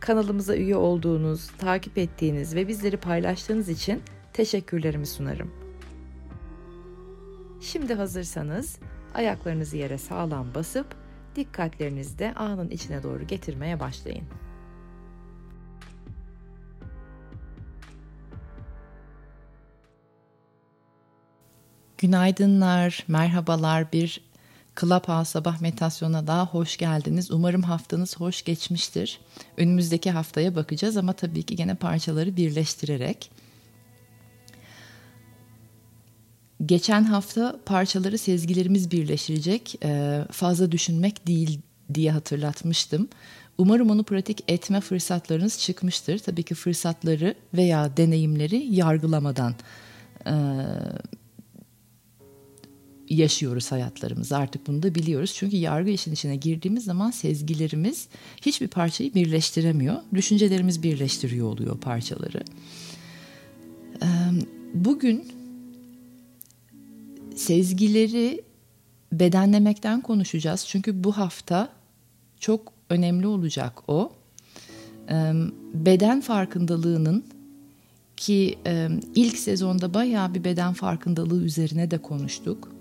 Kanalımıza üye olduğunuz, takip ettiğiniz ve bizleri paylaştığınız için teşekkürlerimi sunarım. Şimdi hazırsanız ayaklarınızı yere sağlam basıp dikkatlerinizi de anın içine doğru getirmeye başlayın. Günaydınlar, merhabalar. Bir Clubhouse sabah meditasyona daha hoş geldiniz. Umarım haftanız hoş geçmiştir. Önümüzdeki haftaya bakacağız ama tabii ki gene parçaları birleştirerek. Geçen hafta parçaları sezgilerimiz birleştirecek, e, fazla düşünmek değil diye hatırlatmıştım. Umarım onu pratik etme fırsatlarınız çıkmıştır. Tabii ki fırsatları veya deneyimleri yargılamadan e, yaşıyoruz hayatlarımızı artık bunu da biliyoruz. Çünkü yargı işin içine girdiğimiz zaman sezgilerimiz hiçbir parçayı birleştiremiyor. Düşüncelerimiz birleştiriyor oluyor parçaları. Bugün sezgileri bedenlemekten konuşacağız. Çünkü bu hafta çok önemli olacak o. Beden farkındalığının ki ilk sezonda bayağı bir beden farkındalığı üzerine de konuştuk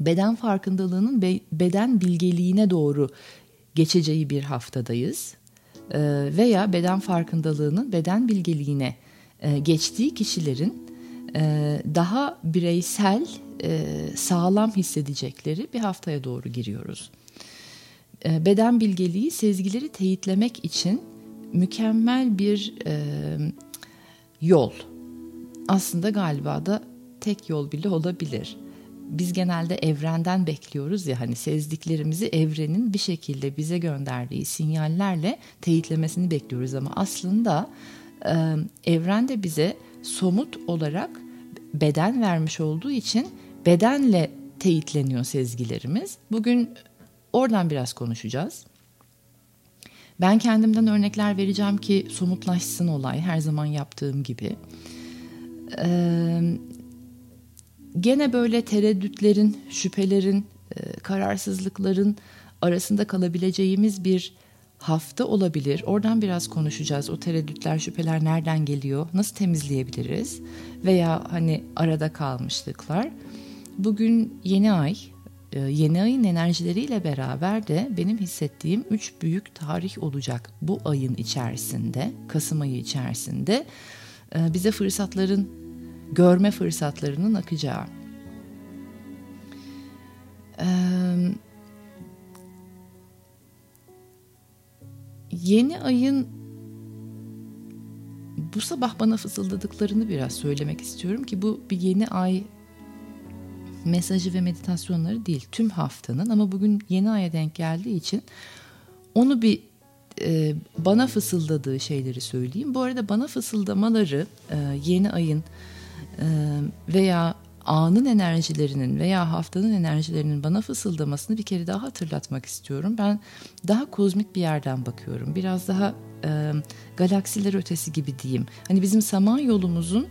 beden farkındalığının be, beden bilgeliğine doğru geçeceği bir haftadayız. E, veya beden farkındalığının beden bilgeliğine e, geçtiği kişilerin e, daha bireysel, e, sağlam hissedecekleri bir haftaya doğru giriyoruz. E, beden bilgeliği sezgileri teyitlemek için mükemmel bir e, yol. Aslında galiba da tek yol bile olabilir biz genelde evrenden bekliyoruz ya hani sezdiklerimizi evrenin bir şekilde bize gönderdiği sinyallerle teyitlemesini bekliyoruz ama aslında e, evren bize somut olarak beden vermiş olduğu için bedenle teyitleniyor sezgilerimiz. Bugün oradan biraz konuşacağız. Ben kendimden örnekler vereceğim ki somutlaşsın olay her zaman yaptığım gibi. Ee, gene böyle tereddütlerin, şüphelerin, e, kararsızlıkların arasında kalabileceğimiz bir hafta olabilir. Oradan biraz konuşacağız. O tereddütler, şüpheler nereden geliyor? Nasıl temizleyebiliriz? Veya hani arada kalmışlıklar. Bugün yeni ay, e, yeni ayın enerjileriyle beraber de benim hissettiğim üç büyük tarih olacak bu ayın içerisinde, Kasım ayı içerisinde. E, bize fırsatların görme fırsatlarının akacağı. Ee, yeni ayın bu sabah bana fısıldadıklarını biraz söylemek istiyorum ki bu bir yeni ay mesajı ve meditasyonları değil tüm haftanın ama bugün yeni aya denk geldiği için onu bir e, bana fısıldadığı şeyleri söyleyeyim. Bu arada bana fısıldamaları e, yeni ayın veya anın enerjilerinin veya haftanın enerjilerinin bana fısıldamasını bir kere daha hatırlatmak istiyorum. Ben daha kozmik bir yerden bakıyorum. Biraz daha e, galaksiler ötesi gibi diyeyim. Hani bizim saman yolumuzun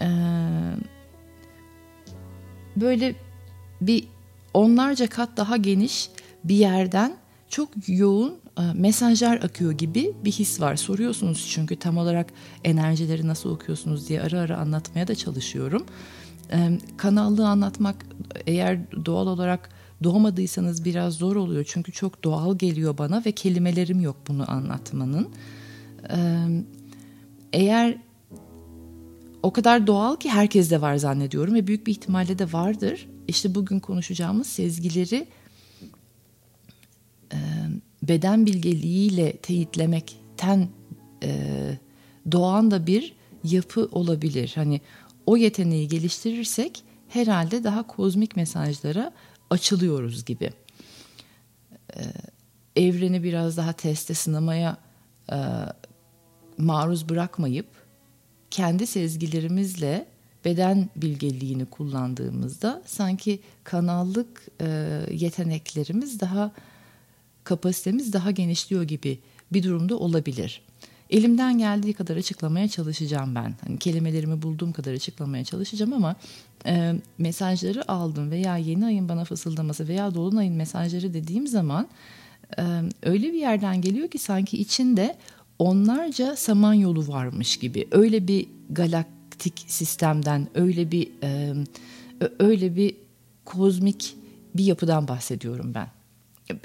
e, böyle bir onlarca kat daha geniş bir yerden çok yoğun mesajlar akıyor gibi bir his var. Soruyorsunuz çünkü tam olarak enerjileri nasıl okuyorsunuz diye ara ara anlatmaya da çalışıyorum. E, kanallığı anlatmak eğer doğal olarak doğmadıysanız biraz zor oluyor. Çünkü çok doğal geliyor bana ve kelimelerim yok bunu anlatmanın. E, eğer o kadar doğal ki herkes de var zannediyorum ve büyük bir ihtimalle de vardır. İşte bugün konuşacağımız sezgileri beden bilgeliğiyle teyitlemekten e, doğan da bir yapı olabilir. Hani o yeteneği geliştirirsek herhalde daha kozmik mesajlara açılıyoruz gibi. Ee, evreni biraz daha teste sınamaya e, maruz bırakmayıp kendi sezgilerimizle beden bilgeliğini kullandığımızda sanki kanallık e, yeteneklerimiz daha kapasitemiz daha genişliyor gibi bir durumda olabilir. Elimden geldiği kadar açıklamaya çalışacağım ben. Hani kelimelerimi bulduğum kadar açıklamaya çalışacağım ama e, mesajları aldım veya yeni ayın bana fısıldaması veya dolunayın mesajları dediğim zaman e, öyle bir yerden geliyor ki sanki içinde onlarca samanyolu varmış gibi. Öyle bir galaktik sistemden, öyle bir e, öyle bir kozmik bir yapıdan bahsediyorum ben.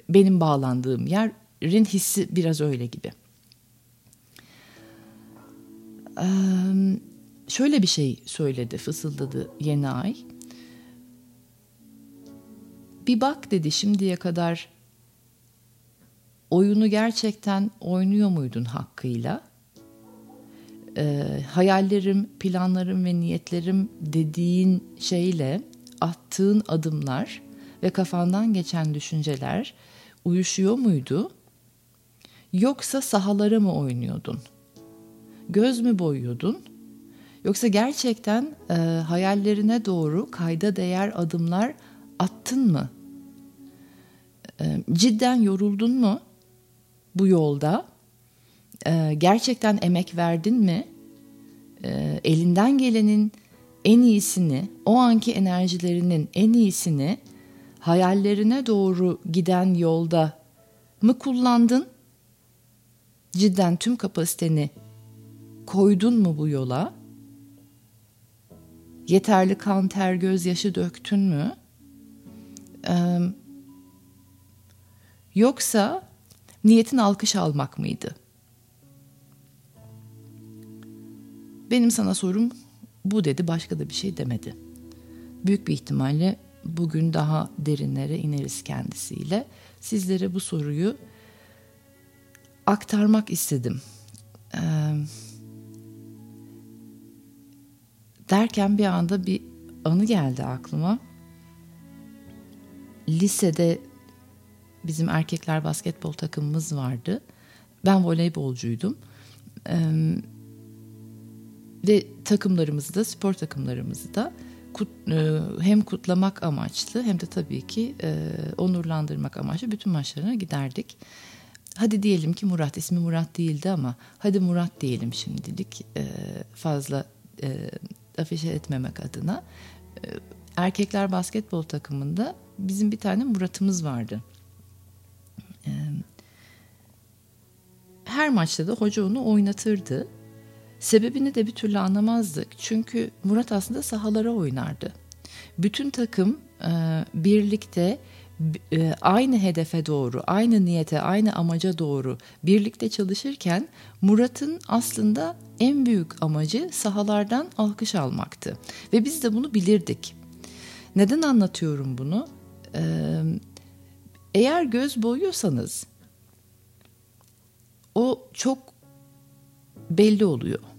Benim bağlandığım yerin hissi biraz öyle gibi. Ee, şöyle bir şey söyledi, fısıldadı yeni ay. Bir bak dedi şimdiye kadar oyunu gerçekten oynuyor muydun hakkıyla? Ee, hayallerim, planlarım ve niyetlerim dediğin şeyle attığın adımlar ve kafandan geçen düşünceler uyuşuyor muydu? Yoksa sahalara mı oynuyordun? Göz mü boyuyordun? Yoksa gerçekten e, hayallerine doğru kayda değer adımlar attın mı? E, cidden yoruldun mu bu yolda? E, gerçekten emek verdin mi? E, elinden gelenin en iyisini, o anki enerjilerinin en iyisini hayallerine doğru giden yolda mı kullandın? Cidden tüm kapasiteni koydun mu bu yola? Yeterli kan, ter, gözyaşı döktün mü? Ee, yoksa niyetin alkış almak mıydı? Benim sana sorum bu dedi, başka da bir şey demedi. Büyük bir ihtimalle bugün daha derinlere ineriz kendisiyle. Sizlere bu soruyu aktarmak istedim. Ee, derken bir anda bir anı geldi aklıma. Lisede bizim erkekler basketbol takımımız vardı. Ben voleybolcuydum. Ee, ve takımlarımızı da spor takımlarımızı da kut, e, hem kutlamak amaçlı hem de tabii ki e, onurlandırmak amaçlı bütün maçlarına giderdik. Hadi diyelim ki Murat ismi Murat değildi ama hadi Murat diyelim şimdilik e, fazla e, afişe etmemek adına. E, erkekler basketbol takımında bizim bir tane Murat'ımız vardı. E, her maçta da hoca onu oynatırdı Sebebini de bir türlü anlamazdık. Çünkü Murat aslında sahalara oynardı. Bütün takım e, birlikte e, aynı hedefe doğru, aynı niyete, aynı amaca doğru birlikte çalışırken Murat'ın aslında en büyük amacı sahalardan alkış almaktı. Ve biz de bunu bilirdik. Neden anlatıyorum bunu? Ee, eğer göz boyuyorsanız o çok belli oluyor.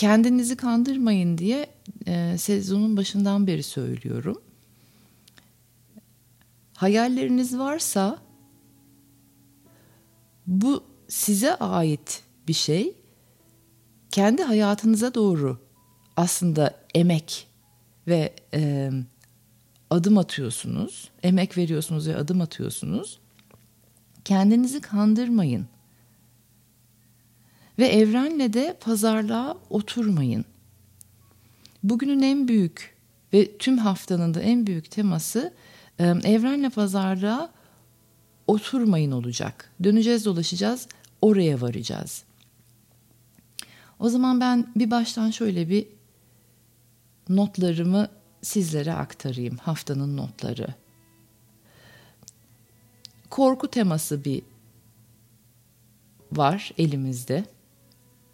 Kendinizi kandırmayın diye e, sezonun başından beri söylüyorum. Hayalleriniz varsa bu size ait bir şey. Kendi hayatınıza doğru aslında emek ve e, adım atıyorsunuz. Emek veriyorsunuz ve adım atıyorsunuz. Kendinizi kandırmayın. Ve evrenle de pazarlığa oturmayın. Bugünün en büyük ve tüm haftanın da en büyük teması evrenle pazarlığa oturmayın olacak. Döneceğiz dolaşacağız oraya varacağız. O zaman ben bir baştan şöyle bir notlarımı sizlere aktarayım. Haftanın notları. Korku teması bir var elimizde.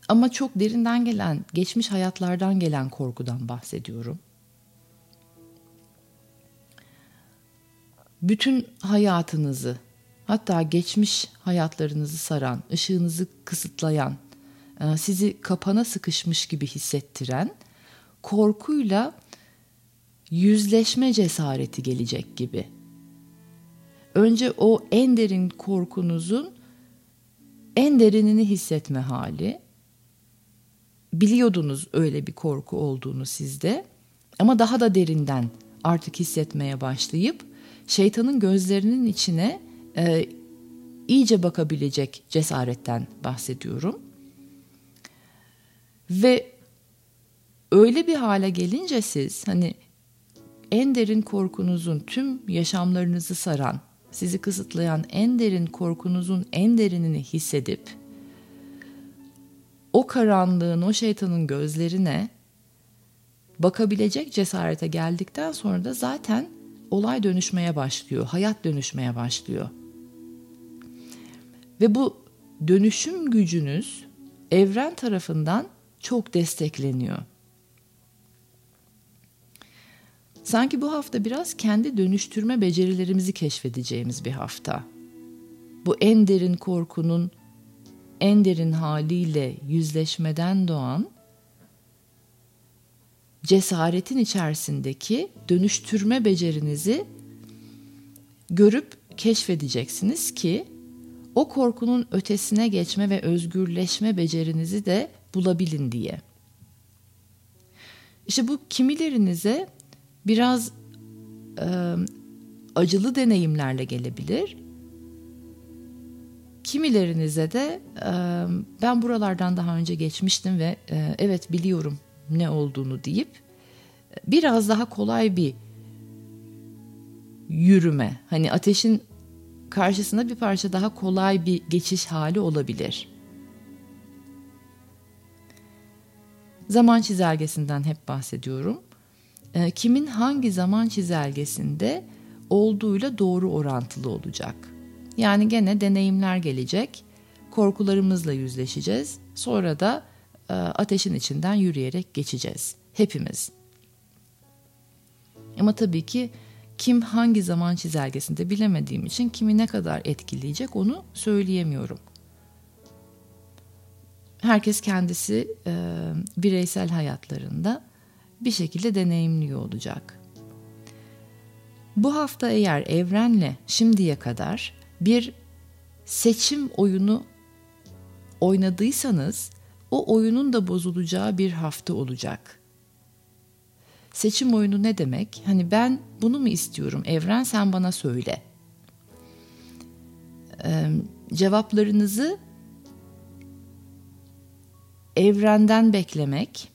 Ama çok derinden gelen, geçmiş hayatlardan gelen korkudan bahsediyorum. Bütün hayatınızı, hatta geçmiş hayatlarınızı saran, ışığınızı kısıtlayan, e, sizi kapana sıkışmış gibi hissettiren korkuyla yüzleşme cesareti gelecek gibi. önce o en derin korkunuzun en derinini hissetme hali. Biliyordunuz öyle bir korku olduğunu sizde ama daha da derinden artık hissetmeye başlayıp şeytanın gözlerinin içine e, iyice bakabilecek cesaretten bahsediyorum. Ve öyle bir hale gelince siz hani en derin korkunuzun tüm yaşamlarınızı saran, sizi kısıtlayan en derin korkunuzun en derinini hissedip o karanlığın, o şeytanın gözlerine bakabilecek cesarete geldikten sonra da zaten olay dönüşmeye başlıyor, hayat dönüşmeye başlıyor. Ve bu dönüşüm gücünüz evren tarafından çok destekleniyor. Sanki bu hafta biraz kendi dönüştürme becerilerimizi keşfedeceğimiz bir hafta. Bu en derin korkunun en derin haliyle yüzleşmeden doğan cesaretin içerisindeki dönüştürme becerinizi görüp keşfedeceksiniz ki o korkunun ötesine geçme ve özgürleşme becerinizi de bulabilin diye. İşte bu kimilerinize biraz e, acılı deneyimlerle gelebilir. Kimilerinize de e, ben buralardan daha önce geçmiştim ve e, evet biliyorum ne olduğunu deyip biraz daha kolay bir yürüme. Hani ateşin karşısında bir parça daha kolay bir geçiş hali olabilir. Zaman çizelgesinden hep bahsediyorum. E, kimin hangi zaman çizelgesinde olduğuyla doğru orantılı olacak. Yani gene deneyimler gelecek, korkularımızla yüzleşeceğiz. Sonra da e, ateşin içinden yürüyerek geçeceğiz. Hepimiz. Ama tabii ki kim hangi zaman çizelgesinde bilemediğim için kimi ne kadar etkileyecek onu söyleyemiyorum. Herkes kendisi e, bireysel hayatlarında bir şekilde deneyimliyor olacak. Bu hafta eğer evrenle şimdiye kadar bir seçim oyunu oynadıysanız o oyunun da bozulacağı bir hafta olacak. Seçim oyunu ne demek? Hani ben bunu mu istiyorum? Evren sen bana söyle. Ee, cevaplarınızı evrenden beklemek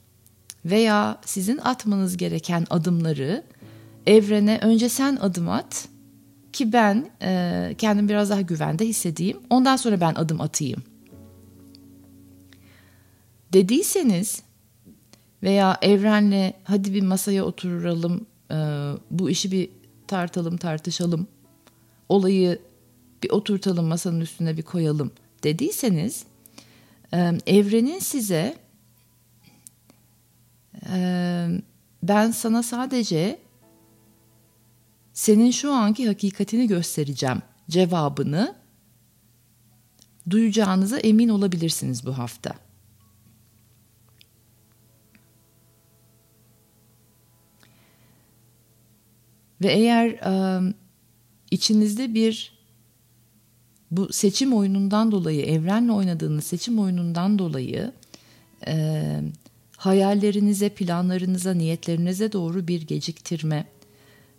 veya sizin atmanız gereken adımları evrene önce sen adım at ki ben e, kendimi biraz daha güvende hissedeyim. Ondan sonra ben adım atayım. Dediyseniz veya evrenle hadi bir masaya oturalım, e, bu işi bir tartalım, tartışalım, olayı bir oturtalım, masanın üstüne bir koyalım dediyseniz e, evrenin size e, ben sana sadece senin şu anki hakikatini göstereceğim cevabını duyacağınıza emin olabilirsiniz bu hafta. Ve eğer e, içinizde bir bu seçim oyunundan dolayı, evrenle oynadığınız seçim oyunundan dolayı e, hayallerinize, planlarınıza, niyetlerinize doğru bir geciktirme,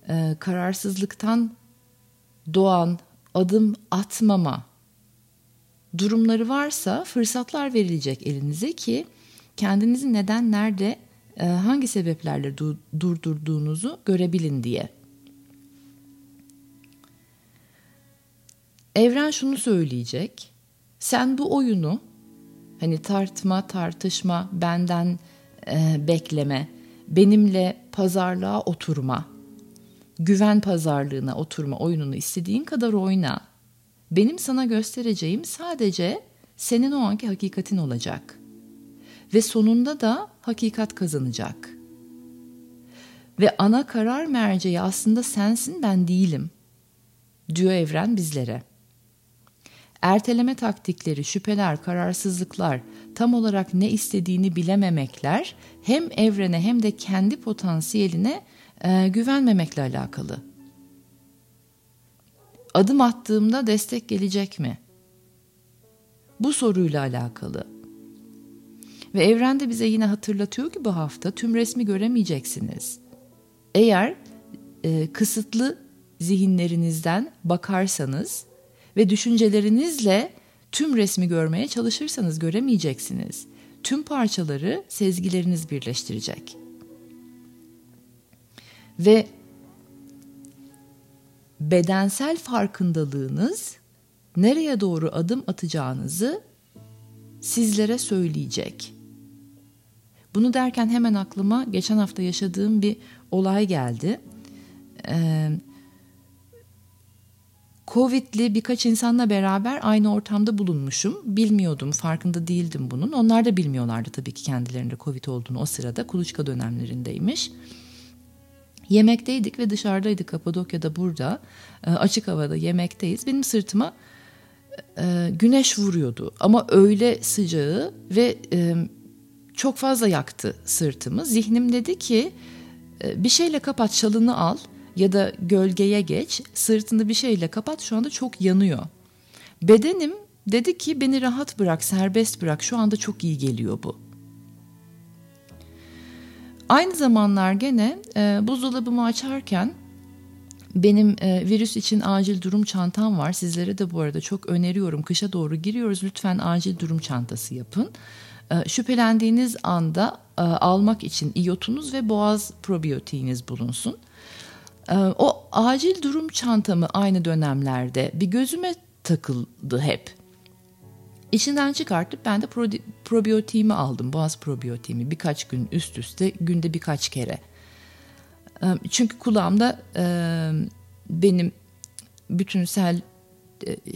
e, kararsızlıktan doğan adım atmama durumları varsa fırsatlar verilecek elinize ki kendinizi neden, nerede, e, hangi sebeplerle du- durdurduğunuzu görebilin diye. Evren şunu söyleyecek. Sen bu oyunu hani tartma, tartışma, benden e, bekleme, benimle pazarlığa oturma, güven pazarlığına oturma oyununu istediğin kadar oyna. Benim sana göstereceğim sadece senin o anki hakikatin olacak. Ve sonunda da hakikat kazanacak. Ve ana karar merceği aslında sensin ben değilim diyor evren bizlere. Erteleme taktikleri, şüpheler, kararsızlıklar, tam olarak ne istediğini bilememekler hem evrene hem de kendi potansiyeline e, güvenmemekle alakalı. adım attığımda destek gelecek mi? Bu soruyla alakalı. Ve evrende bize yine hatırlatıyor ki bu hafta tüm resmi göremeyeceksiniz. Eğer e, kısıtlı zihinlerinizden bakarsanız ve düşüncelerinizle tüm resmi görmeye çalışırsanız göremeyeceksiniz. Tüm parçaları sezgileriniz birleştirecek. Ve bedensel farkındalığınız nereye doğru adım atacağınızı sizlere söyleyecek. Bunu derken hemen aklıma geçen hafta yaşadığım bir olay geldi. Ee, Covid'li birkaç insanla beraber aynı ortamda bulunmuşum. Bilmiyordum, farkında değildim bunun. Onlar da bilmiyorlardı tabii ki kendilerinde Covid olduğunu o sırada. Kuluçka dönemlerindeymiş. Yemekteydik ve dışarıdaydık Kapadokya'da burada. E, açık havada yemekteyiz. Benim sırtıma e, güneş vuruyordu. Ama öyle sıcağı ve e, çok fazla yaktı sırtımı. Zihnim dedi ki bir şeyle kapat şalını al ya da gölgeye geç sırtını bir şeyle kapat şu anda çok yanıyor. Bedenim dedi ki beni rahat bırak serbest bırak şu anda çok iyi geliyor bu. Aynı zamanlar gene e, buzdolabımı açarken benim e, virüs için acil durum çantam var. Sizlere de bu arada çok öneriyorum. Kışa doğru giriyoruz. Lütfen acil durum çantası yapın. E, şüphelendiğiniz anda e, almak için iyotunuz ve boğaz probiyotiğiniz bulunsun. E, o acil durum çantamı aynı dönemlerde bir gözüme takıldı hep. İçinden çıkartıp ben de pro, probiyotiğimi aldım. Boğaz probiyotiğimi birkaç gün üst üste günde birkaç kere. Çünkü kulağımda benim bütünsel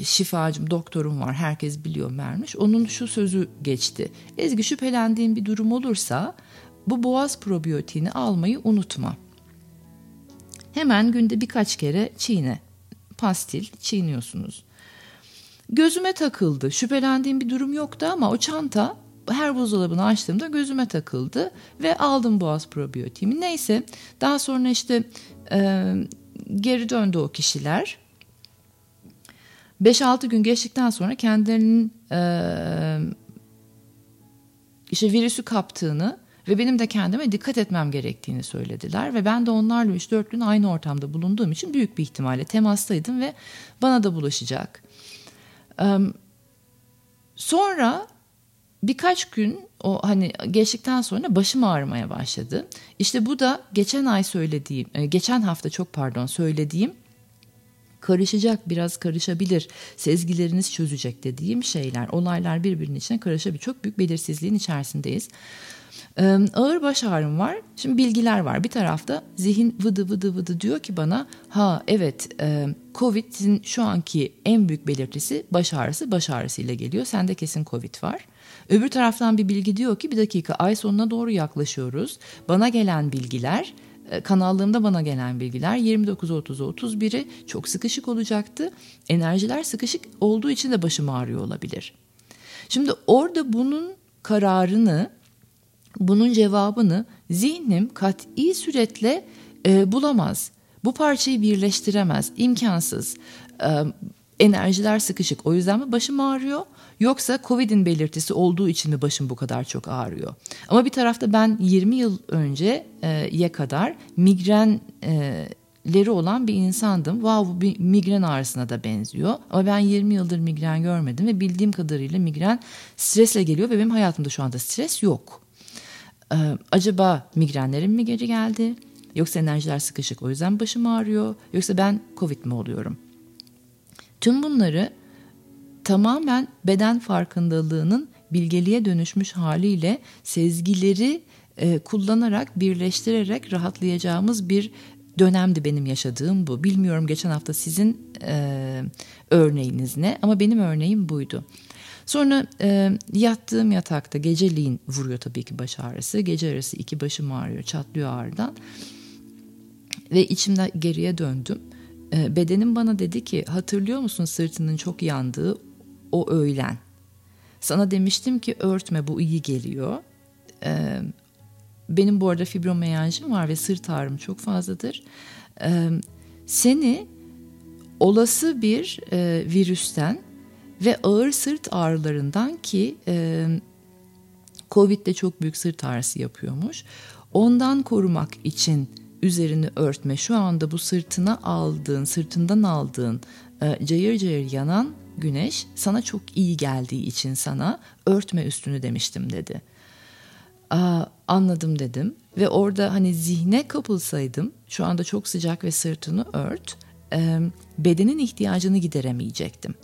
şifacım, doktorum var. Herkes biliyor vermiş. Onun şu sözü geçti. Ezgi şüphelendiğin bir durum olursa bu boğaz probiyotiğini almayı unutma. Hemen günde birkaç kere çiğne. Pastil çiğniyorsunuz. Gözüme takıldı. Şüphelendiğim bir durum yoktu ama o çanta her buzdolabını açtığımda gözüme takıldı ve aldım boğaz probiyotiğimi. Neyse daha sonra işte e, geri döndü o kişiler. 5-6 gün geçtikten sonra kendilerinin e, işte virüsü kaptığını ve benim de kendime dikkat etmem gerektiğini söylediler ve ben de onlarla 3-4 gün aynı ortamda bulunduğum için büyük bir ihtimalle temastaydım ve bana da bulaşacak. Sonra birkaç gün o hani geçtikten sonra başım ağrımaya başladı. İşte bu da geçen ay söylediğim, e, geçen hafta çok pardon söylediğim karışacak biraz karışabilir sezgileriniz çözecek dediğim şeyler olaylar birbirinin içine karışabilir çok büyük belirsizliğin içerisindeyiz ağır baş ağrım var. Şimdi bilgiler var. Bir tarafta zihin vıdı vıdı vıdı diyor ki bana ha evet e, Covid'in şu anki en büyük belirtisi baş ağrısı. Baş ağrısıyla geliyor. Sende kesin Covid var. Öbür taraftan bir bilgi diyor ki bir dakika ay sonuna doğru yaklaşıyoruz. Bana gelen bilgiler kanallığımda bana gelen bilgiler 29-30'a 31'i çok sıkışık olacaktı. Enerjiler sıkışık olduğu için de başım ağrıyor olabilir. Şimdi orada bunun kararını bunun cevabını zihnim kat'i suretle e, bulamaz. Bu parçayı birleştiremez, imkansız. E, enerjiler sıkışık. O yüzden mi başım ağrıyor? Yoksa Covid'in belirtisi olduğu için mi başım bu kadar çok ağrıyor? Ama bir tarafta ben 20 yıl önceye e, kadar migrenleri olan bir insandım. Wow bu bir migren ağrısına da benziyor. Ama ben 20 yıldır migren görmedim ve bildiğim kadarıyla migren stresle geliyor ve benim hayatımda şu anda stres yok. Ee, acaba migrenlerim mi geri geldi? Yoksa enerjiler sıkışık o yüzden başım ağrıyor? Yoksa ben Covid mi oluyorum? Tüm bunları tamamen beden farkındalığının bilgeliğe dönüşmüş haliyle sezgileri e, kullanarak, birleştirerek rahatlayacağımız bir dönemdi benim yaşadığım bu. Bilmiyorum geçen hafta sizin e, örneğiniz ne ama benim örneğim buydu. Sonra e, yattığım yatakta geceliğin vuruyor tabii ki baş ağrısı. Gece arası iki başım ağrıyor, çatlıyor ağrıdan. Ve içimde geriye döndüm. E, bedenim bana dedi ki hatırlıyor musun sırtının çok yandığı o öğlen. Sana demiştim ki örtme bu iyi geliyor. E, benim bu arada fibromiyalji var ve sırt ağrım çok fazladır. E, seni olası bir e, virüsten ve ağır sırt ağrılarından ki e, Covid de çok büyük sırt ağrısı yapıyormuş. Ondan korumak için üzerini örtme. Şu anda bu sırtına aldığın, sırtından aldığın e, cayır cayır yanan güneş sana çok iyi geldiği için sana örtme üstünü demiştim dedi. Aa, anladım dedim ve orada hani zihne kapılsaydım şu anda çok sıcak ve sırtını ört e, bedenin ihtiyacını gideremeyecektim.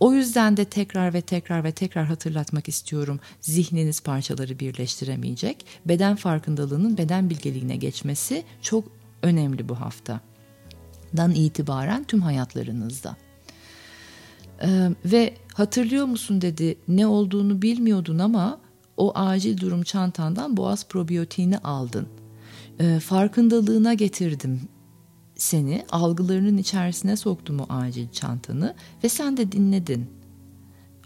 O yüzden de tekrar ve tekrar ve tekrar hatırlatmak istiyorum. Zihniniz parçaları birleştiremeyecek. Beden farkındalığının beden bilgeliğine geçmesi çok önemli bu hafta. Dan itibaren tüm hayatlarınızda. Ee, ve hatırlıyor musun dedi ne olduğunu bilmiyordun ama o acil durum çantandan boğaz probiyotiğini aldın. Ee, farkındalığına getirdim seni algılarının içerisine soktu mu acil çantanı ve sen de dinledin.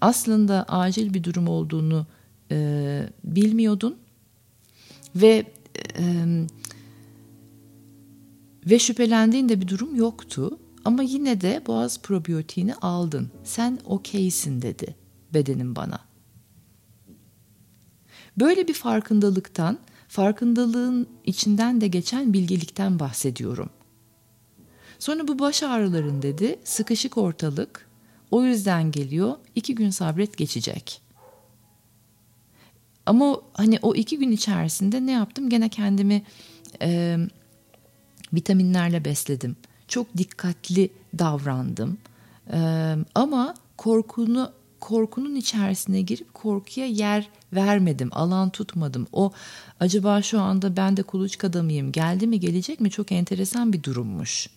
Aslında acil bir durum olduğunu e, bilmiyordun ve e, ve şüphelendiğinde bir durum yoktu ama yine de boğaz probiyotiğini aldın. Sen okeysin dedi bedenim bana. Böyle bir farkındalıktan, farkındalığın içinden de geçen bilgelikten bahsediyorum. Sonra bu baş ağrıların dedi sıkışık ortalık o yüzden geliyor iki gün sabret geçecek. Ama hani o iki gün içerisinde ne yaptım? Gene kendimi e, vitaminlerle besledim. Çok dikkatli davrandım. E, ama korkunu korkunun içerisine girip korkuya yer vermedim, alan tutmadım. O acaba şu anda ben de kuluçkada mıyım, geldi mi gelecek mi çok enteresan bir durummuş.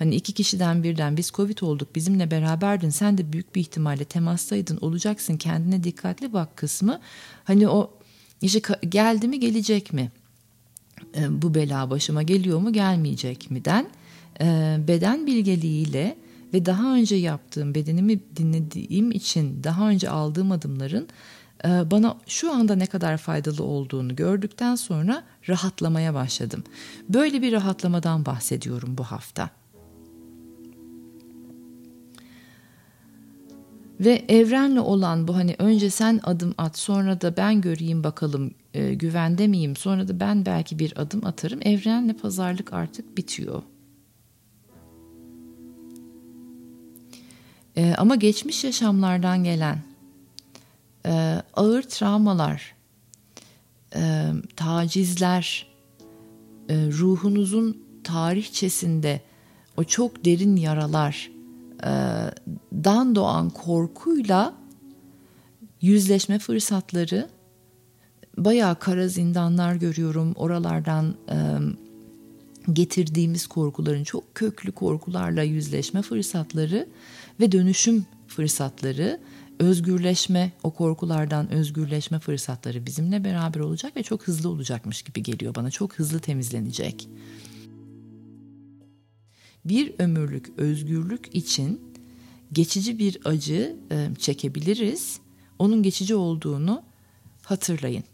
Hani iki kişiden birden biz Covid olduk bizimle beraberdin sen de büyük bir ihtimalle temastaydın olacaksın kendine dikkatli bak kısmı. Hani o işte geldi mi gelecek mi? E, bu bela başıma geliyor mu gelmeyecek mi den e, beden bilgeliğiyle ve daha önce yaptığım bedenimi dinlediğim için daha önce aldığım adımların e, bana şu anda ne kadar faydalı olduğunu gördükten sonra rahatlamaya başladım. Böyle bir rahatlamadan bahsediyorum bu hafta. Ve evrenle olan bu hani önce sen adım at sonra da ben göreyim bakalım e, güvende miyim sonra da ben belki bir adım atarım. Evrenle pazarlık artık bitiyor. E, ama geçmiş yaşamlardan gelen e, ağır travmalar, e, tacizler, e, ruhunuzun tarihçesinde o çok derin yaralar, dan doğan korkuyla yüzleşme fırsatları bayağı kara zindanlar görüyorum. Oralardan e, getirdiğimiz korkuların çok köklü korkularla yüzleşme fırsatları ve dönüşüm fırsatları, özgürleşme, o korkulardan özgürleşme fırsatları bizimle beraber olacak ve çok hızlı olacakmış gibi geliyor bana. Çok hızlı temizlenecek bir ömürlük özgürlük için geçici bir acı e, çekebiliriz. Onun geçici olduğunu hatırlayın.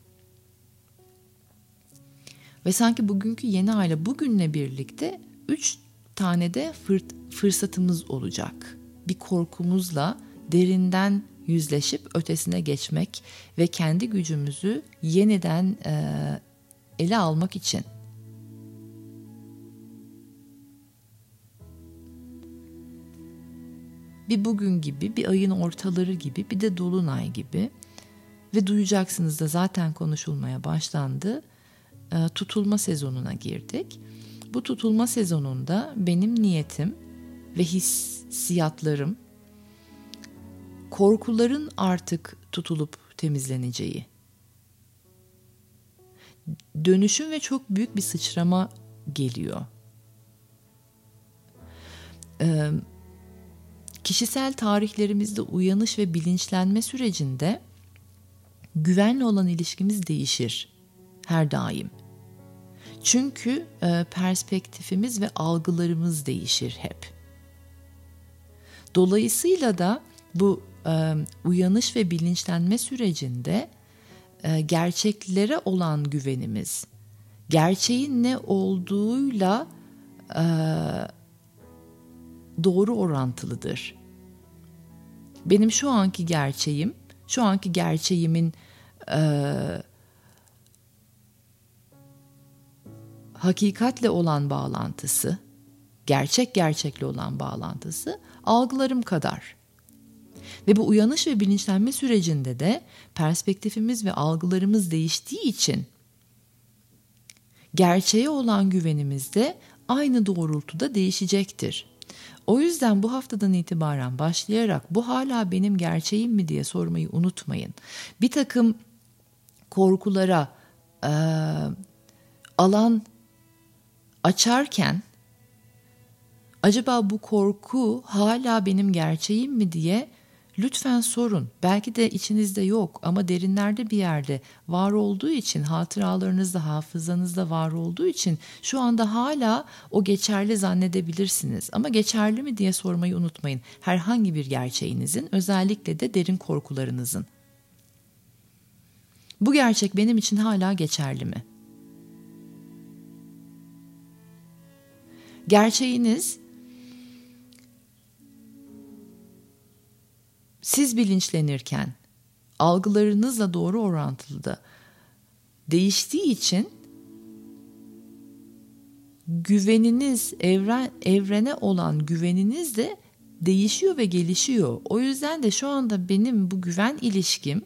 Ve sanki bugünkü yeni aile bugünle birlikte üç tane de fırt, fırsatımız olacak. Bir korkumuzla derinden yüzleşip ötesine geçmek ve kendi gücümüzü yeniden e, ele almak için Bir bugün gibi, bir ayın ortaları gibi, bir de dolunay gibi ve duyacaksınız da zaten konuşulmaya başlandı. E, tutulma sezonuna girdik. Bu tutulma sezonunda benim niyetim ve hissiyatlarım korkuların artık tutulup temizleneceği. Dönüşüm ve çok büyük bir sıçrama geliyor. Ee, kişisel tarihlerimizde uyanış ve bilinçlenme sürecinde güvenle olan ilişkimiz değişir her daim. Çünkü e, perspektifimiz ve algılarımız değişir hep. Dolayısıyla da bu e, uyanış ve bilinçlenme sürecinde e, gerçeklere olan güvenimiz, gerçeğin ne olduğuyla doğru orantılıdır. Benim şu anki gerçeğim, şu anki gerçeğimin e, hakikatle olan bağlantısı, gerçek gerçekle olan bağlantısı algılarım kadar. Ve bu uyanış ve bilinçlenme sürecinde de perspektifimiz ve algılarımız değiştiği için gerçeğe olan güvenimiz de aynı doğrultuda değişecektir. O yüzden bu haftadan itibaren başlayarak bu hala benim gerçeğim mi diye sormayı unutmayın. Bir takım korkulara e, alan açarken acaba bu korku hala benim gerçeğim mi diye lütfen sorun. Belki de içinizde yok ama derinlerde bir yerde var olduğu için, hatıralarınızda, hafızanızda var olduğu için şu anda hala o geçerli zannedebilirsiniz. Ama geçerli mi diye sormayı unutmayın. Herhangi bir gerçeğinizin, özellikle de derin korkularınızın. Bu gerçek benim için hala geçerli mi? Gerçeğiniz siz bilinçlenirken algılarınızla doğru orantılı da değiştiği için güveniniz evren evrene olan güveniniz de değişiyor ve gelişiyor. O yüzden de şu anda benim bu güven ilişkim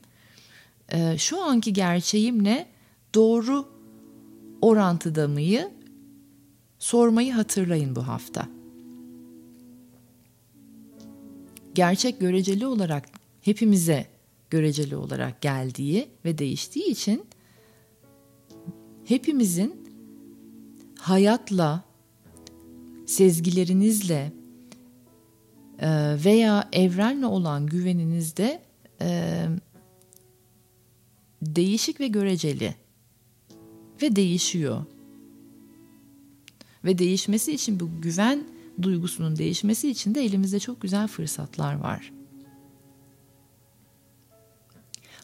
e, şu anki gerçeğimle doğru orantıda mıyı sormayı hatırlayın bu hafta. Gerçek göreceli olarak hepimize göreceli olarak geldiği ve değiştiği için hepimizin hayatla, sezgilerinizle e, veya evrenle olan güveninizde e, değişik ve göreceli ve değişiyor. Ve değişmesi için bu güven duygusunun değişmesi için de elimizde çok güzel fırsatlar var.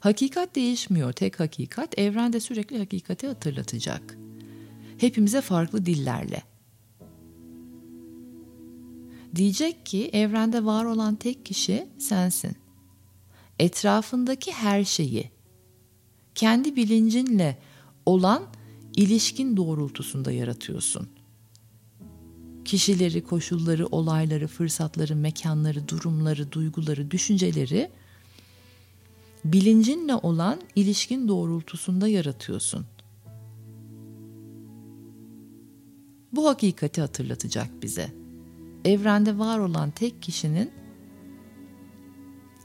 Hakikat değişmiyor. Tek hakikat evrende sürekli hakikati hatırlatacak. Hepimize farklı dillerle. Diyecek ki evrende var olan tek kişi sensin. Etrafındaki her şeyi kendi bilincinle olan ilişkin doğrultusunda yaratıyorsun kişileri, koşulları, olayları, fırsatları, mekanları, durumları, duyguları, düşünceleri bilincinle olan ilişkin doğrultusunda yaratıyorsun. Bu hakikati hatırlatacak bize. Evrende var olan tek kişinin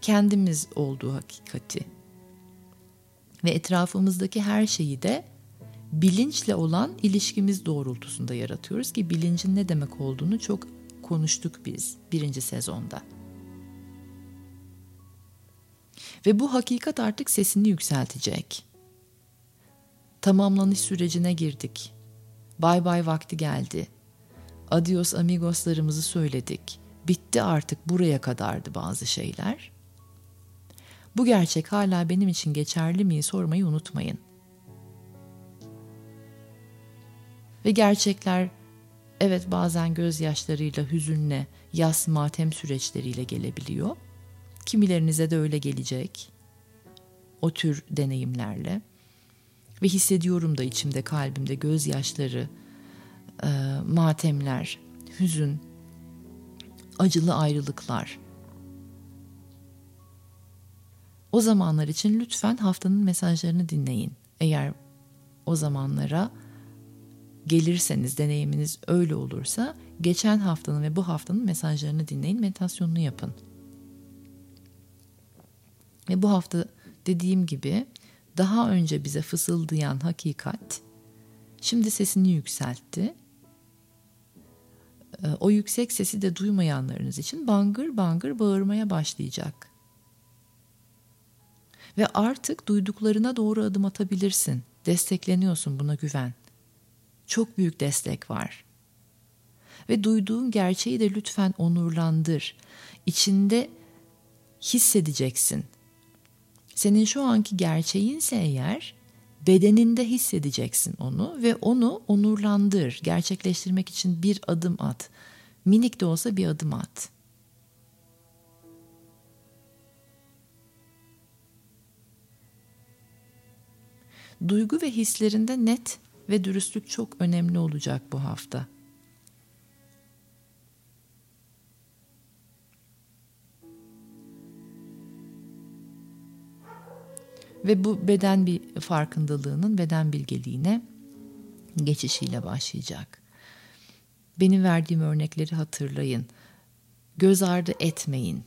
kendimiz olduğu hakikati ve etrafımızdaki her şeyi de bilinçle olan ilişkimiz doğrultusunda yaratıyoruz ki bilincin ne demek olduğunu çok konuştuk biz birinci sezonda. Ve bu hakikat artık sesini yükseltecek. Tamamlanış sürecine girdik. Bay bay vakti geldi. Adios amigoslarımızı söyledik. Bitti artık buraya kadardı bazı şeyler. Bu gerçek hala benim için geçerli mi sormayı unutmayın.'' Ve gerçekler evet bazen gözyaşlarıyla, hüzünle, yas matem süreçleriyle gelebiliyor. Kimilerinize de öyle gelecek. O tür deneyimlerle. Ve hissediyorum da içimde, kalbimde gözyaşları, e, matemler, hüzün, acılı ayrılıklar. O zamanlar için lütfen haftanın mesajlarını dinleyin. Eğer o zamanlara gelirseniz deneyiminiz öyle olursa geçen haftanın ve bu haftanın mesajlarını dinleyin, meditasyonunu yapın. Ve bu hafta dediğim gibi daha önce bize fısıldayan hakikat şimdi sesini yükseltti. Ee, o yüksek sesi de duymayanlarınız için bangır bangır bağırmaya başlayacak. Ve artık duyduklarına doğru adım atabilirsin. Destekleniyorsun buna güven çok büyük destek var. Ve duyduğun gerçeği de lütfen onurlandır. İçinde hissedeceksin. Senin şu anki gerçeğinse eğer bedeninde hissedeceksin onu ve onu onurlandır. Gerçekleştirmek için bir adım at. Minik de olsa bir adım at. Duygu ve hislerinde net ve dürüstlük çok önemli olacak bu hafta. Ve bu beden bir farkındalığının beden bilgeliğine geçişiyle başlayacak. Benim verdiğim örnekleri hatırlayın. Göz ardı etmeyin.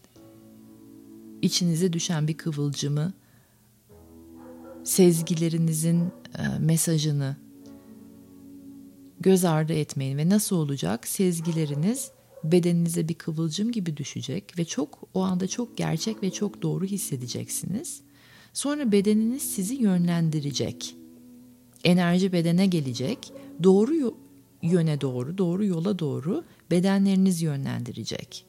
İçinize düşen bir kıvılcımı, sezgilerinizin e, mesajını göz ardı etmeyin ve nasıl olacak? Sezgileriniz bedeninize bir kıvılcım gibi düşecek ve çok o anda çok gerçek ve çok doğru hissedeceksiniz. Sonra bedeniniz sizi yönlendirecek. Enerji bedene gelecek. Doğru yöne doğru, doğru yola doğru bedenleriniz yönlendirecek.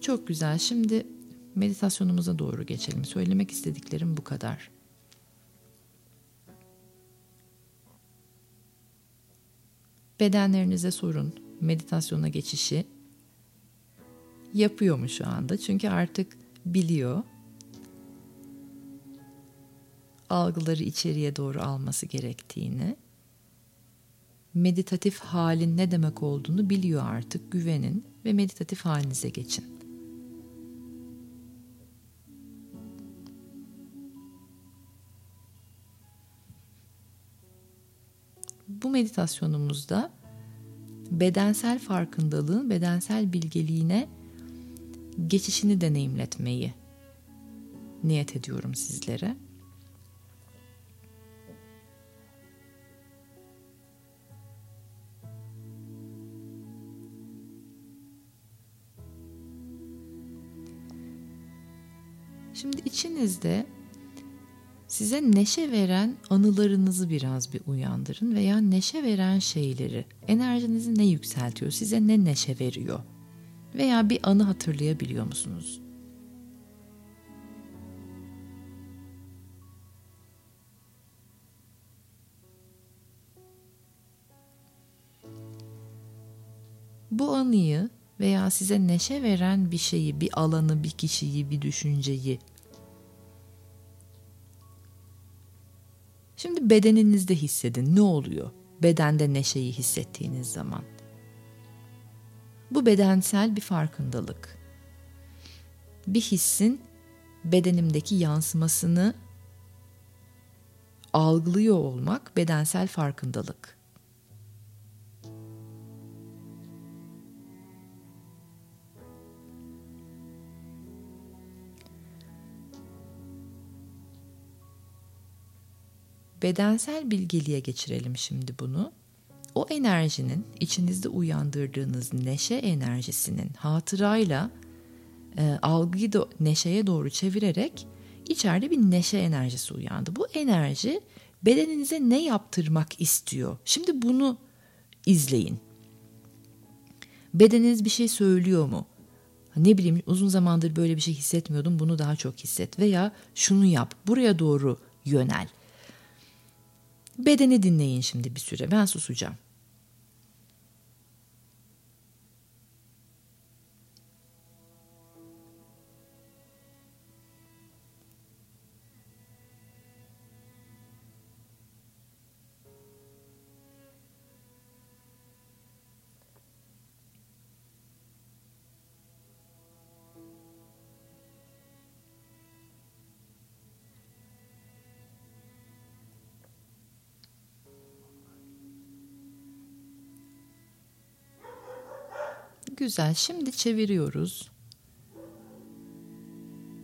Çok güzel. Şimdi meditasyonumuza doğru geçelim. Söylemek istediklerim bu kadar. Bedenlerinize sorun. Meditasyona geçişi yapıyor mu şu anda? Çünkü artık biliyor. Algıları içeriye doğru alması gerektiğini. Meditatif halin ne demek olduğunu biliyor artık. Güvenin ve meditatif halinize geçin. Meditasyonumuzda bedensel farkındalığın bedensel bilgeliğine geçişini deneyimletmeyi niyet ediyorum sizlere. Şimdi içinizde size neşe veren anılarınızı biraz bir uyandırın veya neşe veren şeyleri, enerjinizi ne yükseltiyor, size ne neşe veriyor? veya bir anı hatırlayabiliyor musunuz? Bu anıyı veya size neşe veren bir şeyi, bir alanı, bir kişiyi, bir düşünceyi Şimdi bedeninizde hissedin. Ne oluyor? Bedende neşeyi hissettiğiniz zaman. Bu bedensel bir farkındalık. Bir hissin bedenimdeki yansımasını algılıyor olmak bedensel farkındalık. Bedensel bilgeliğe geçirelim şimdi bunu o enerjinin içinizde uyandırdığınız neşe enerjisinin hatırayla e, algıyı da neşeye doğru çevirerek içeride bir neşe enerjisi uyandı. Bu enerji bedeninize ne yaptırmak istiyor? Şimdi bunu izleyin. Bedeniniz bir şey söylüyor mu? Ne bileyim uzun zamandır böyle bir şey hissetmiyordum bunu daha çok hisset veya şunu yap buraya doğru yönel. Bedeni dinleyin şimdi bir süre ben susacağım. Güzel. Şimdi çeviriyoruz.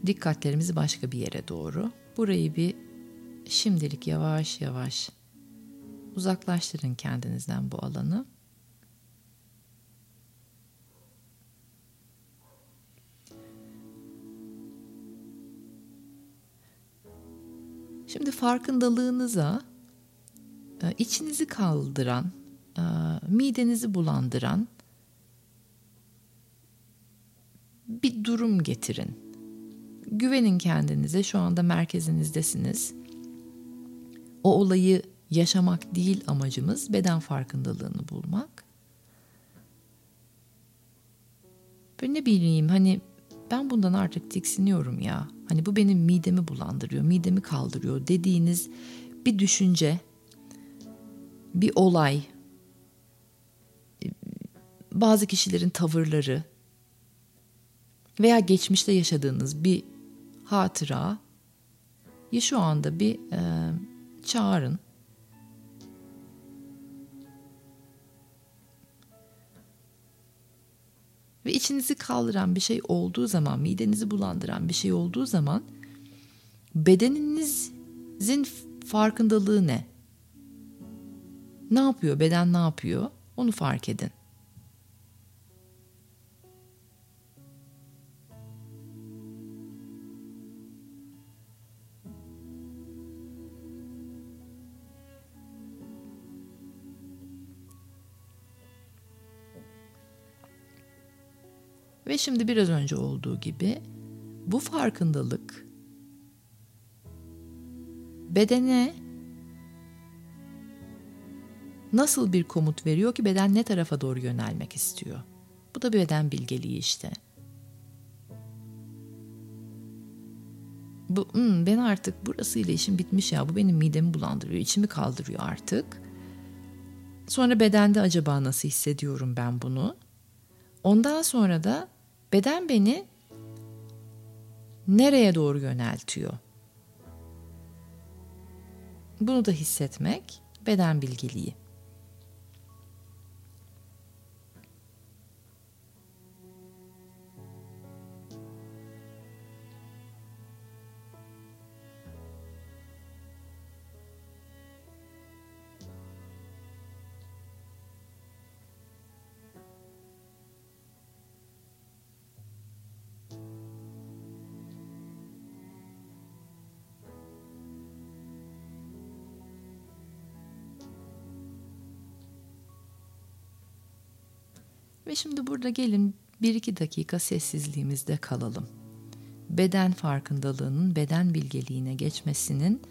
Dikkatlerimizi başka bir yere doğru. Burayı bir şimdilik yavaş yavaş uzaklaştırın kendinizden bu alanı. Şimdi farkındalığınıza e, içinizi kaldıran, e, midenizi bulandıran bir durum getirin. Güvenin kendinize şu anda merkezinizdesiniz. O olayı yaşamak değil amacımız beden farkındalığını bulmak. Böyle ne bileyim hani ben bundan artık tiksiniyorum ya. Hani bu benim midemi bulandırıyor, midemi kaldırıyor dediğiniz bir düşünce, bir olay, bazı kişilerin tavırları veya geçmişte yaşadığınız bir hatıra ya şu anda bir e, çağırın. Ve içinizi kaldıran bir şey olduğu zaman, midenizi bulandıran bir şey olduğu zaman bedeninizin farkındalığı ne? Ne yapıyor? Beden ne yapıyor? Onu fark edin. Ve şimdi biraz önce olduğu gibi bu farkındalık bedene nasıl bir komut veriyor ki beden ne tarafa doğru yönelmek istiyor? Bu da bir beden bilgeliği işte. Bu, hmm, ben artık burasıyla işim bitmiş ya bu benim midemi bulandırıyor, içimi kaldırıyor artık. Sonra bedende acaba nasıl hissediyorum ben bunu? Ondan sonra da Beden beni nereye doğru yöneltiyor? Bunu da hissetmek beden bilgiliği. Şimdi burada gelin bir iki dakika sessizliğimizde kalalım. Beden farkındalığının beden bilgeliğine geçmesinin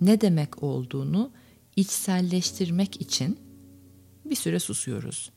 ne demek olduğunu içselleştirmek için bir süre susuyoruz.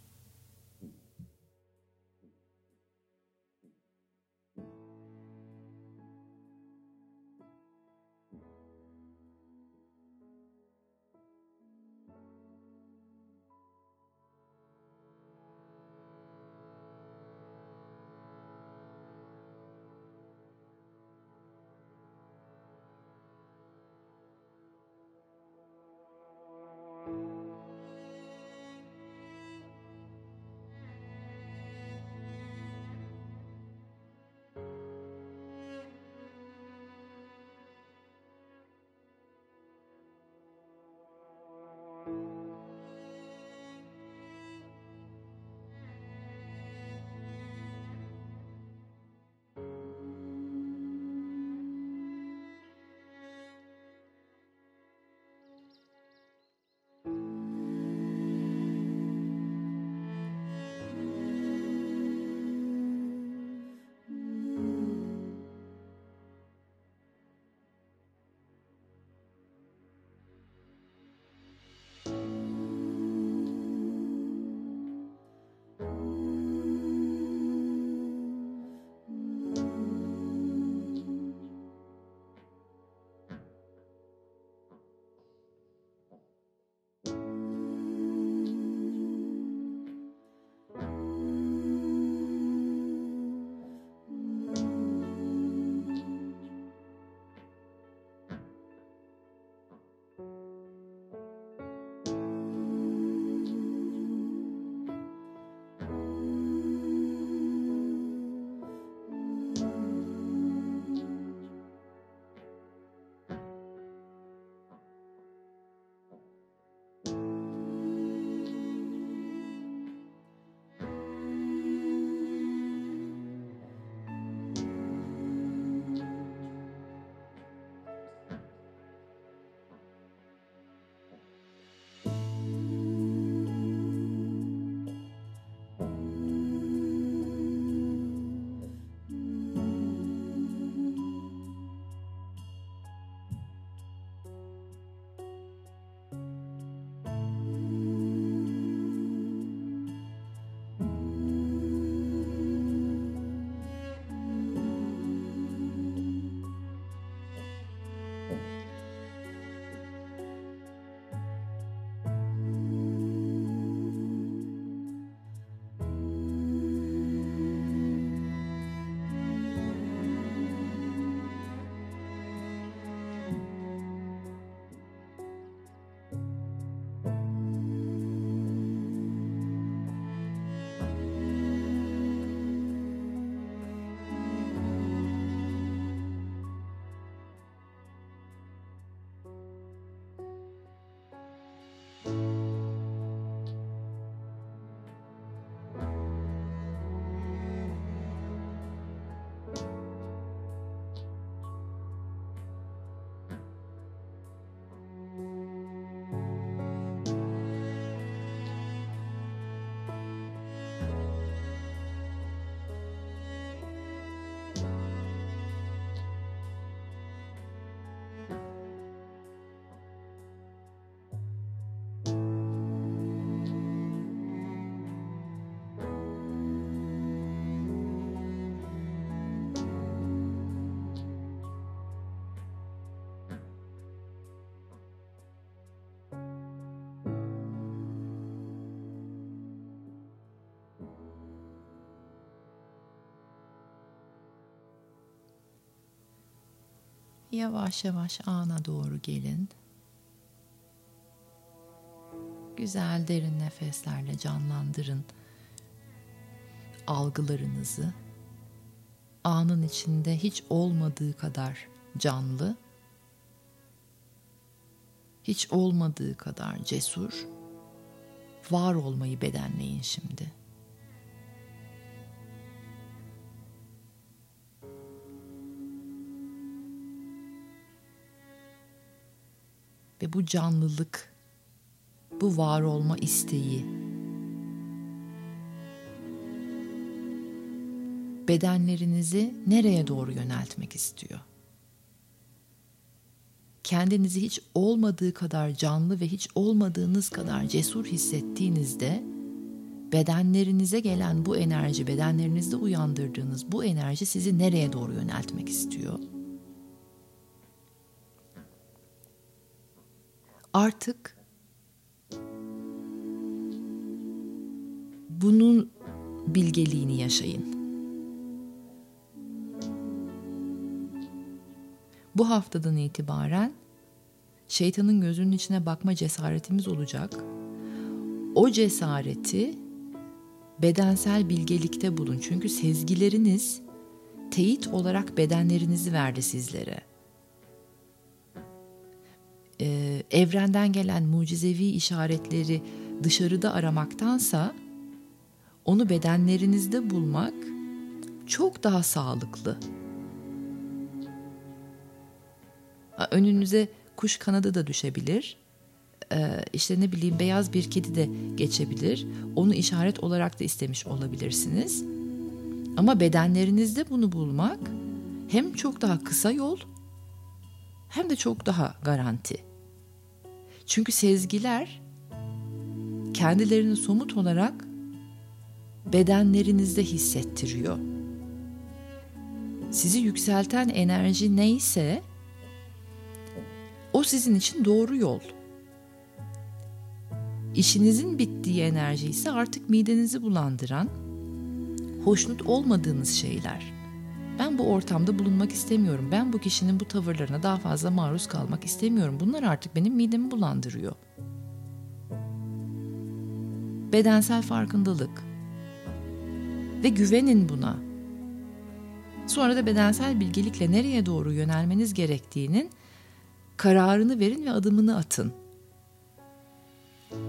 Yavaş yavaş ana doğru gelin. Güzel derin nefeslerle canlandırın algılarınızı. Anın içinde hiç olmadığı kadar canlı, hiç olmadığı kadar cesur, var olmayı bedenleyin şimdi. Ve bu canlılık, bu var olma isteği bedenlerinizi nereye doğru yöneltmek istiyor? Kendinizi hiç olmadığı kadar canlı ve hiç olmadığınız kadar cesur hissettiğinizde bedenlerinize gelen bu enerji, bedenlerinizde uyandırdığınız bu enerji sizi nereye doğru yöneltmek istiyor? Artık bunun bilgeliğini yaşayın. Bu haftadan itibaren şeytanın gözünün içine bakma cesaretimiz olacak. O cesareti bedensel bilgelikte bulun. Çünkü sezgileriniz teyit olarak bedenlerinizi verdi sizlere. Ee, evrenden gelen mucizevi işaretleri dışarıda aramaktansa onu bedenlerinizde bulmak çok daha sağlıklı. Önünüze kuş kanadı da düşebilir. Ee, işte ne bileyim beyaz bir kedi de geçebilir. Onu işaret olarak da istemiş olabilirsiniz. Ama bedenlerinizde bunu bulmak hem çok daha kısa yol hem de çok daha garanti. Çünkü sezgiler kendilerini somut olarak bedenlerinizde hissettiriyor. Sizi yükselten enerji neyse o sizin için doğru yol. İşinizin bittiği enerji ise artık midenizi bulandıran, hoşnut olmadığınız şeyler. Ben bu ortamda bulunmak istemiyorum. Ben bu kişinin bu tavırlarına daha fazla maruz kalmak istemiyorum. Bunlar artık benim midemi bulandırıyor. Bedensel farkındalık. Ve güvenin buna. Sonra da bedensel bilgelikle nereye doğru yönelmeniz gerektiğinin Kararını verin ve adımını atın.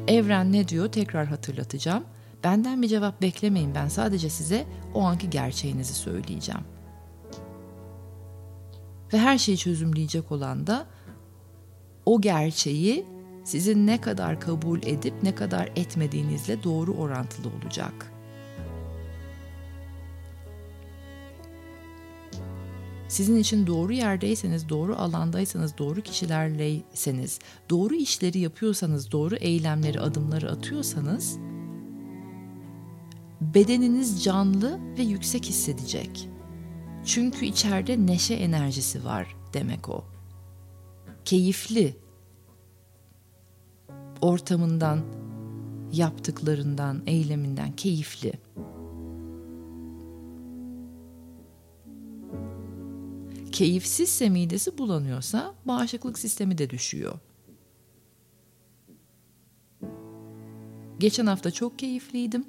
Evren ne diyor tekrar hatırlatacağım. Benden bir cevap beklemeyin ben sadece size o anki gerçeğinizi söyleyeceğim. Ve her şeyi çözümleyecek olan da o gerçeği sizin ne kadar kabul edip ne kadar etmediğinizle doğru orantılı olacak.'' sizin için doğru yerdeyseniz, doğru alandaysanız, doğru kişilerleyseniz, doğru işleri yapıyorsanız, doğru eylemleri, adımları atıyorsanız bedeniniz canlı ve yüksek hissedecek. Çünkü içeride neşe enerjisi var demek o. Keyifli ortamından, yaptıklarından, eyleminden keyifli. keyifsizse midesi bulanıyorsa bağışıklık sistemi de düşüyor. Geçen hafta çok keyifliydim.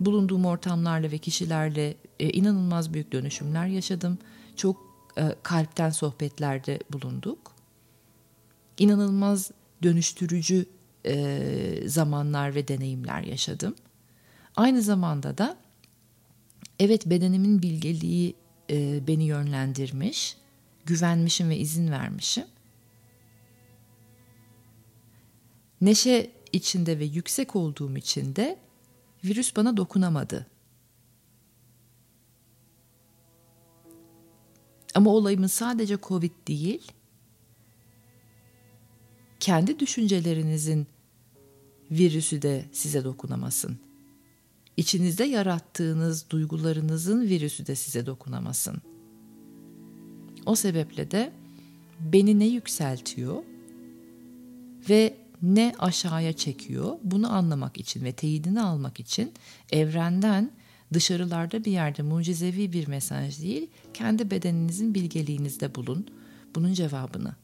Bulunduğum ortamlarla ve kişilerle e, inanılmaz büyük dönüşümler yaşadım. Çok e, kalpten sohbetlerde bulunduk. İnanılmaz dönüştürücü e, zamanlar ve deneyimler yaşadım. Aynı zamanda da evet bedenimin bilgeliği e, beni yönlendirmiş, güvenmişim ve izin vermişim. Neşe içinde ve yüksek olduğum için de virüs bana dokunamadı. Ama olayımın sadece Covid değil, kendi düşüncelerinizin virüsü de size dokunamasın. İçinizde yarattığınız duygularınızın virüsü de size dokunamasın. O sebeple de beni ne yükseltiyor ve ne aşağıya çekiyor bunu anlamak için ve teyidini almak için evrenden Dışarılarda bir yerde mucizevi bir mesaj değil, kendi bedeninizin bilgeliğinizde bulun. Bunun cevabını.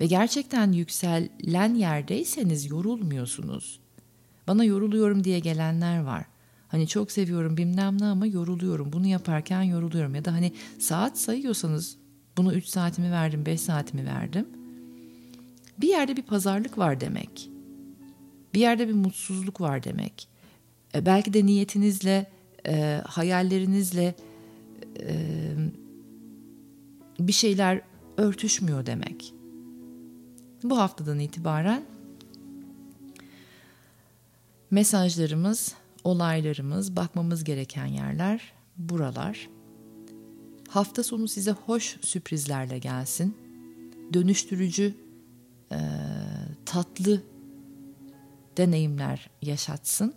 Ve gerçekten yükselen yerdeyseniz yorulmuyorsunuz. Bana yoruluyorum diye gelenler var. Hani çok seviyorum bilmem ne ama yoruluyorum. Bunu yaparken yoruluyorum. Ya da hani saat sayıyorsanız bunu 3 saatimi verdim, 5 saatimi verdim. Bir yerde bir pazarlık var demek. Bir yerde bir mutsuzluk var demek. E, belki de niyetinizle, e, hayallerinizle e, bir şeyler örtüşmüyor demek. Bu haftadan itibaren mesajlarımız, olaylarımız, bakmamız gereken yerler buralar. Hafta sonu size hoş sürprizlerle gelsin. Dönüştürücü, e, tatlı deneyimler yaşatsın.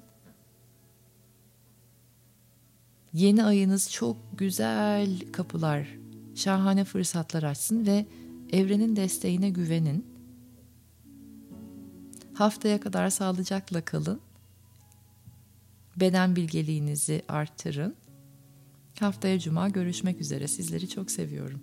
Yeni ayınız çok güzel kapılar, şahane fırsatlar açsın ve evrenin desteğine güvenin. Haftaya kadar sağlıcakla kalın. Beden bilgeliğinizi artırın. Haftaya cuma görüşmek üzere. Sizleri çok seviyorum.